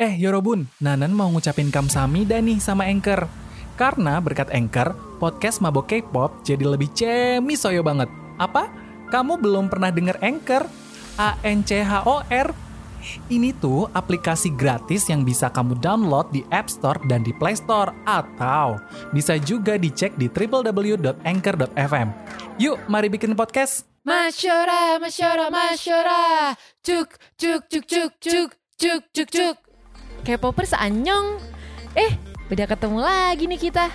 Eh Yorobun, Nanan mau ngucapin kamsahamnida nih sama Anchor. Karena berkat Anchor, podcast Mabok K-pop jadi lebih cemisoyo banget. Apa? Kamu belum pernah denger Anchor? A-N-C-H-O-R? Ini tuh aplikasi gratis yang bisa kamu download di App Store dan di Play Store. Atau bisa juga dicek di www.anchor.fm. Yuk, mari bikin podcast. Masyora, masyora, masyora. Cuk, cuk, cuk, cuk, cuk, cuk, cuk, cuk. K-popers anyong. Eh, udah ketemu lagi nih kita.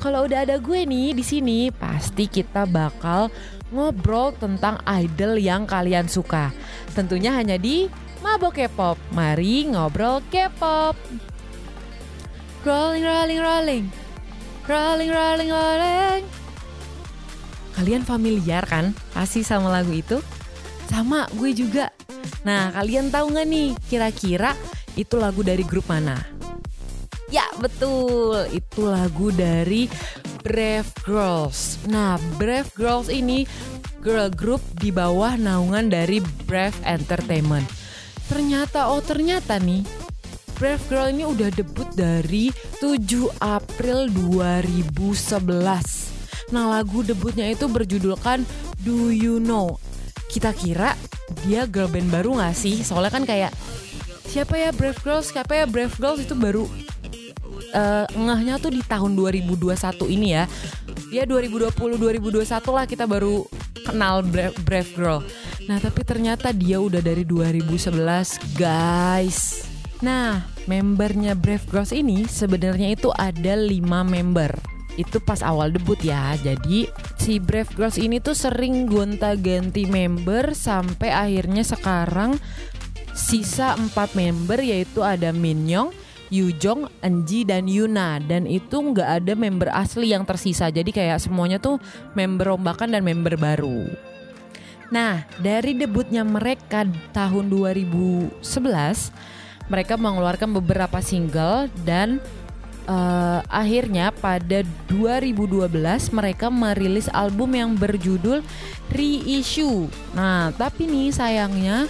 Kalau udah ada gue nih di sini, pasti kita bakal ngobrol tentang idol yang kalian suka. Tentunya hanya di Mabok K-pop. Mari ngobrol K-pop. Rolling, rolling, rolling. Rolling, rolling, rolling. Kalian familiar kan pasti sama lagu itu? Sama gue juga. Nah, kalian tahu nggak nih kira-kira itu lagu dari grup mana? Ya, betul. Itu lagu dari Brave Girls. Nah, Brave Girls ini girl group di bawah naungan dari Brave Entertainment. Ternyata, oh ternyata nih, Brave Girl ini udah debut dari 7 April 2011. Nah, lagu debutnya itu berjudulkan Do You Know. Kita kira dia girl band baru gak sih? Soalnya kan kayak siapa ya Brave Girls, siapa ya Brave Girls itu baru uh, ngehnya tuh di tahun 2021 ini ya. Ya 2020 2021 lah kita baru kenal Brave, Brave Girl. Nah, tapi ternyata dia udah dari 2011, guys. Nah, membernya Brave Girls ini sebenarnya itu ada 5 member. Itu pas awal debut ya. Jadi si Brave Girls ini tuh sering gonta-ganti member sampai akhirnya sekarang sisa 4 member yaitu ada Minyoung, Yujong, Enji, dan Yuna Dan itu nggak ada member asli yang tersisa. Jadi kayak semuanya tuh member rombakan dan member baru. Nah dari debutnya mereka tahun 2011 Mereka mengeluarkan beberapa single dan uh, akhirnya pada 2012 mereka merilis album yang berjudul Reissue Nah tapi nih sayangnya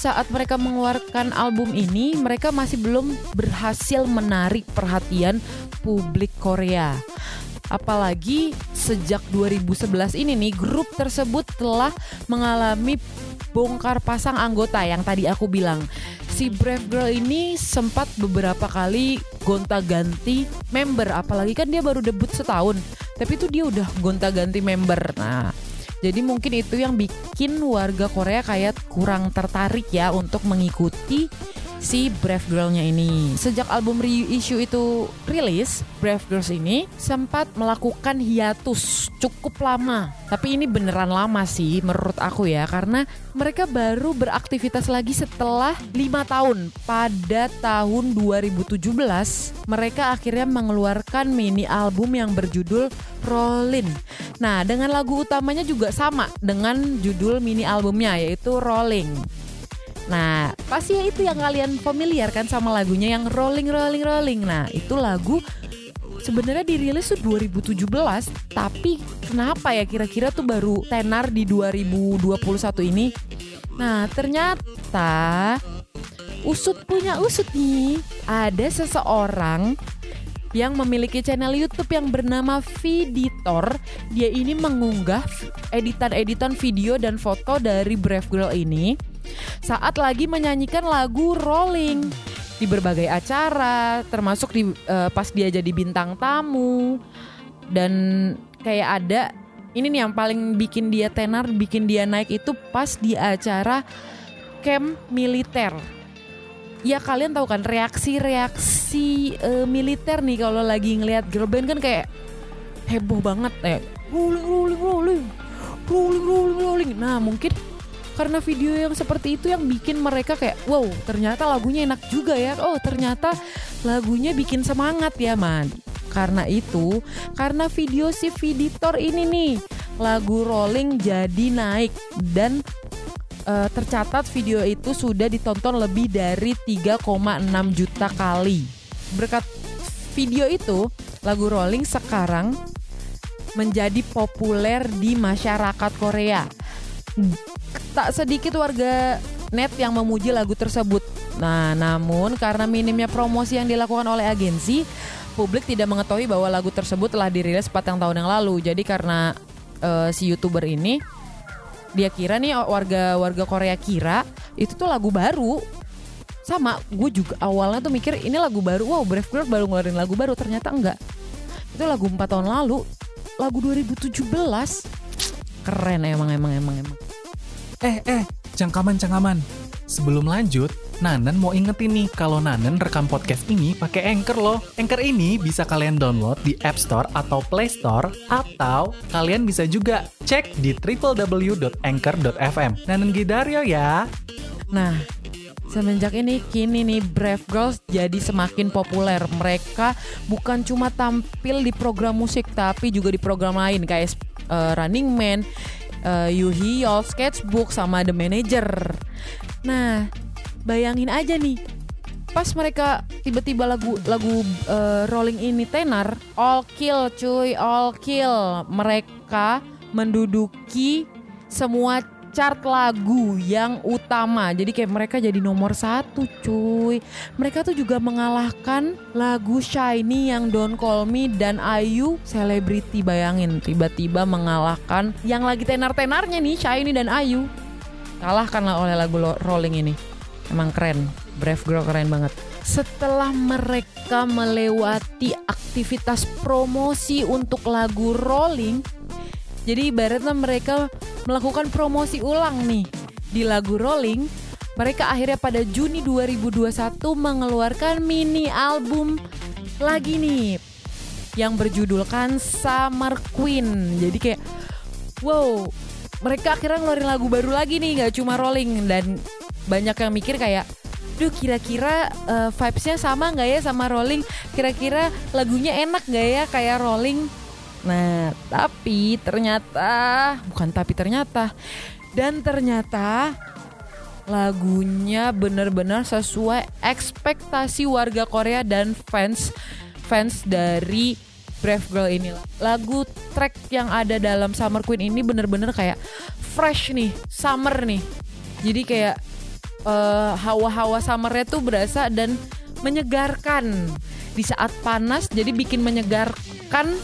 saat mereka mengeluarkan album ini, mereka masih belum berhasil menarik perhatian publik Korea. Apalagi sejak 2011 ini nih, grup tersebut telah mengalami bongkar pasang anggota yang tadi aku bilang. Si Brave Girl ini sempat beberapa kali gonta-ganti member, apalagi kan dia baru debut setahun. Tapi itu dia udah gonta-ganti member. Nah, jadi mungkin itu yang bikin warga Korea kayak kurang tertarik ya untuk mengikuti si Brave Girl-nya ini. Sejak album reissue itu rilis, Brave Girls ini sempat melakukan hiatus cukup lama. Tapi ini beneran lama sih menurut aku ya karena mereka baru beraktivitas lagi setelah lima tahun. Pada tahun 2017, mereka akhirnya mengeluarkan mini album yang berjudul Rollin. Nah, dengan lagu utamanya juga sama dengan judul mini albumnya yaitu Rolling. Nah, pasti ya itu yang kalian familiar kan sama lagunya yang Rolling Rolling Rolling. Nah, itu lagu sebenarnya dirilis tuh 2017, tapi kenapa ya kira-kira tuh baru tenar di 2021 ini? Nah, ternyata usut punya usut nih. Ada seseorang yang memiliki channel YouTube yang bernama Viditor. Dia ini mengunggah editan-editan video dan foto dari Brave Girl ini saat lagi menyanyikan lagu Rolling di berbagai acara, termasuk di uh, pas dia jadi bintang tamu dan kayak ada ini nih yang paling bikin dia tenar, bikin dia naik itu pas di acara camp militer. Ya kalian tahu kan reaksi-reaksi uh, militer nih kalau lagi ngelihat girl band kan kayak heboh banget kayak rolling rolling rolling rolling rolling rolling. Nah mungkin karena video yang seperti itu yang bikin mereka kayak wow ternyata lagunya enak juga ya. Oh ternyata lagunya bikin semangat ya man. Karena itu karena video si Viditor ini nih lagu Rolling jadi naik dan uh, tercatat video itu sudah ditonton lebih dari 3,6 juta kali. Berkat video itu lagu Rolling sekarang menjadi populer di masyarakat Korea tak sedikit warga net yang memuji lagu tersebut. Nah, namun karena minimnya promosi yang dilakukan oleh agensi, publik tidak mengetahui bahwa lagu tersebut telah dirilis 4 tahun yang lalu. Jadi karena uh, si YouTuber ini dia kira nih warga warga Korea kira itu tuh lagu baru. Sama, gue juga awalnya tuh mikir ini lagu baru. Wow, Brave Girl baru ngeluarin lagu baru. Ternyata enggak. Itu lagu 4 tahun lalu. Lagu 2017. Keren emang emang emang emang. Eh, eh, cangkaman-cangkaman. Sebelum lanjut, Nanen mau ingetin nih kalau Nanen rekam podcast ini pakai Anchor loh. Anchor ini bisa kalian download di App Store atau Play Store atau kalian bisa juga cek di www.anchor.fm. Nanen Gidario ya. Nah, Semenjak ini kini nih Brave Girls jadi semakin populer. Mereka bukan cuma tampil di program musik tapi juga di program lain kayak uh, Running Man, uh, Yuhi Yol, Sketchbook sama The Manager. Nah, bayangin aja nih pas mereka tiba-tiba lagu lagu uh, Rolling ini tenar all kill cuy all kill mereka menduduki semua chart lagu yang utama. Jadi kayak mereka jadi nomor satu cuy. Mereka tuh juga mengalahkan lagu Shiny yang Don't Call Me dan Ayu Celebrity. Bayangin tiba-tiba mengalahkan yang lagi tenar-tenarnya nih Shiny dan Ayu. Kalahkan oleh lagu Rolling ini. Emang keren, Brave Girl keren banget. Setelah mereka melewati aktivitas promosi untuk lagu Rolling, jadi ibaratnya mereka melakukan promosi ulang nih di lagu Rolling. Mereka akhirnya pada Juni 2021 mengeluarkan mini album lagi nih yang berjudulkan Summer Queen. Jadi kayak wow, mereka akhirnya ngeluarin lagu baru lagi nih, gak cuma Rolling dan banyak yang mikir kayak duh kira-kira uh, vibesnya sama nggak ya sama Rolling kira-kira lagunya enak nggak ya kayak Rolling nah tapi ternyata bukan tapi ternyata dan ternyata lagunya benar-benar sesuai ekspektasi warga Korea dan fans fans dari Brave Girl ini lagu track yang ada dalam Summer Queen ini bener-bener kayak fresh nih summer nih. Jadi kayak uh, hawa-hawa summernya tuh berasa dan menyegarkan. Di saat panas jadi bikin menyegarkan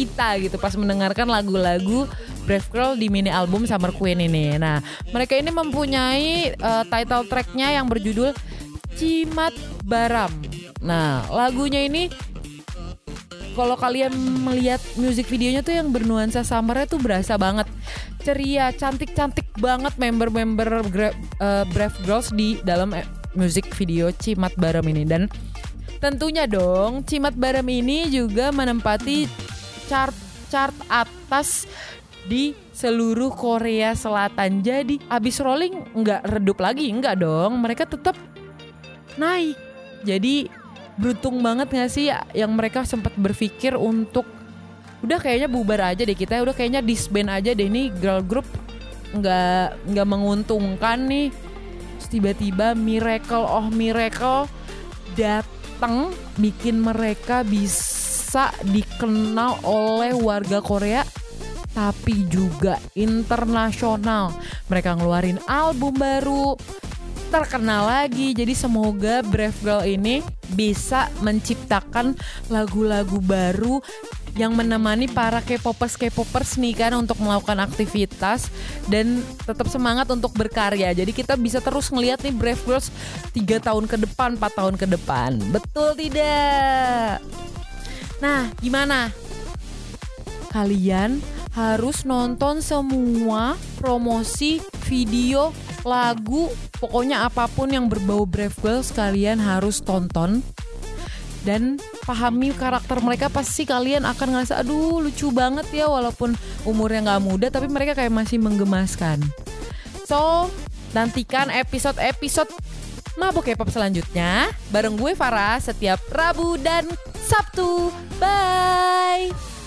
kita gitu pas mendengarkan lagu-lagu Brave Girl di mini album Summer Queen ini. Nah, mereka ini mempunyai uh, title tracknya yang berjudul Cimat Baram. Nah, lagunya ini kalau kalian melihat music videonya tuh yang bernuansa summernya tuh berasa banget ceria, cantik-cantik banget member-member uh, Brave Girls di dalam eh, music video Cimat Baram ini dan tentunya dong Cimat Baram ini juga menempati chart chart atas di seluruh Korea Selatan. Jadi abis rolling nggak redup lagi, nggak dong. Mereka tetap naik. Jadi beruntung banget gak sih yang mereka sempat berpikir untuk udah kayaknya bubar aja deh kita udah kayaknya disband aja deh ini girl group nggak nggak menguntungkan nih tiba-tiba miracle oh miracle datang bikin mereka bisa dikenal oleh warga Korea tapi juga internasional mereka ngeluarin album baru terkenal lagi. Jadi semoga Brave Girl ini bisa menciptakan lagu-lagu baru yang menemani para K-popers K-popers nih kan untuk melakukan aktivitas dan tetap semangat untuk berkarya. Jadi kita bisa terus ngeliat nih Brave Girls 3 tahun ke depan, 4 tahun ke depan. Betul tidak? Nah, gimana? Kalian harus nonton semua promosi video lagu pokoknya apa pun yang berbau Brave Girls kalian harus tonton dan pahami karakter mereka pasti kalian akan ngerasa aduh lucu banget ya walaupun umurnya nggak muda tapi mereka kayak masih menggemaskan so nantikan episode-episode Mabok K-pop selanjutnya bareng gue Farah setiap Rabu dan Sabtu. Bye.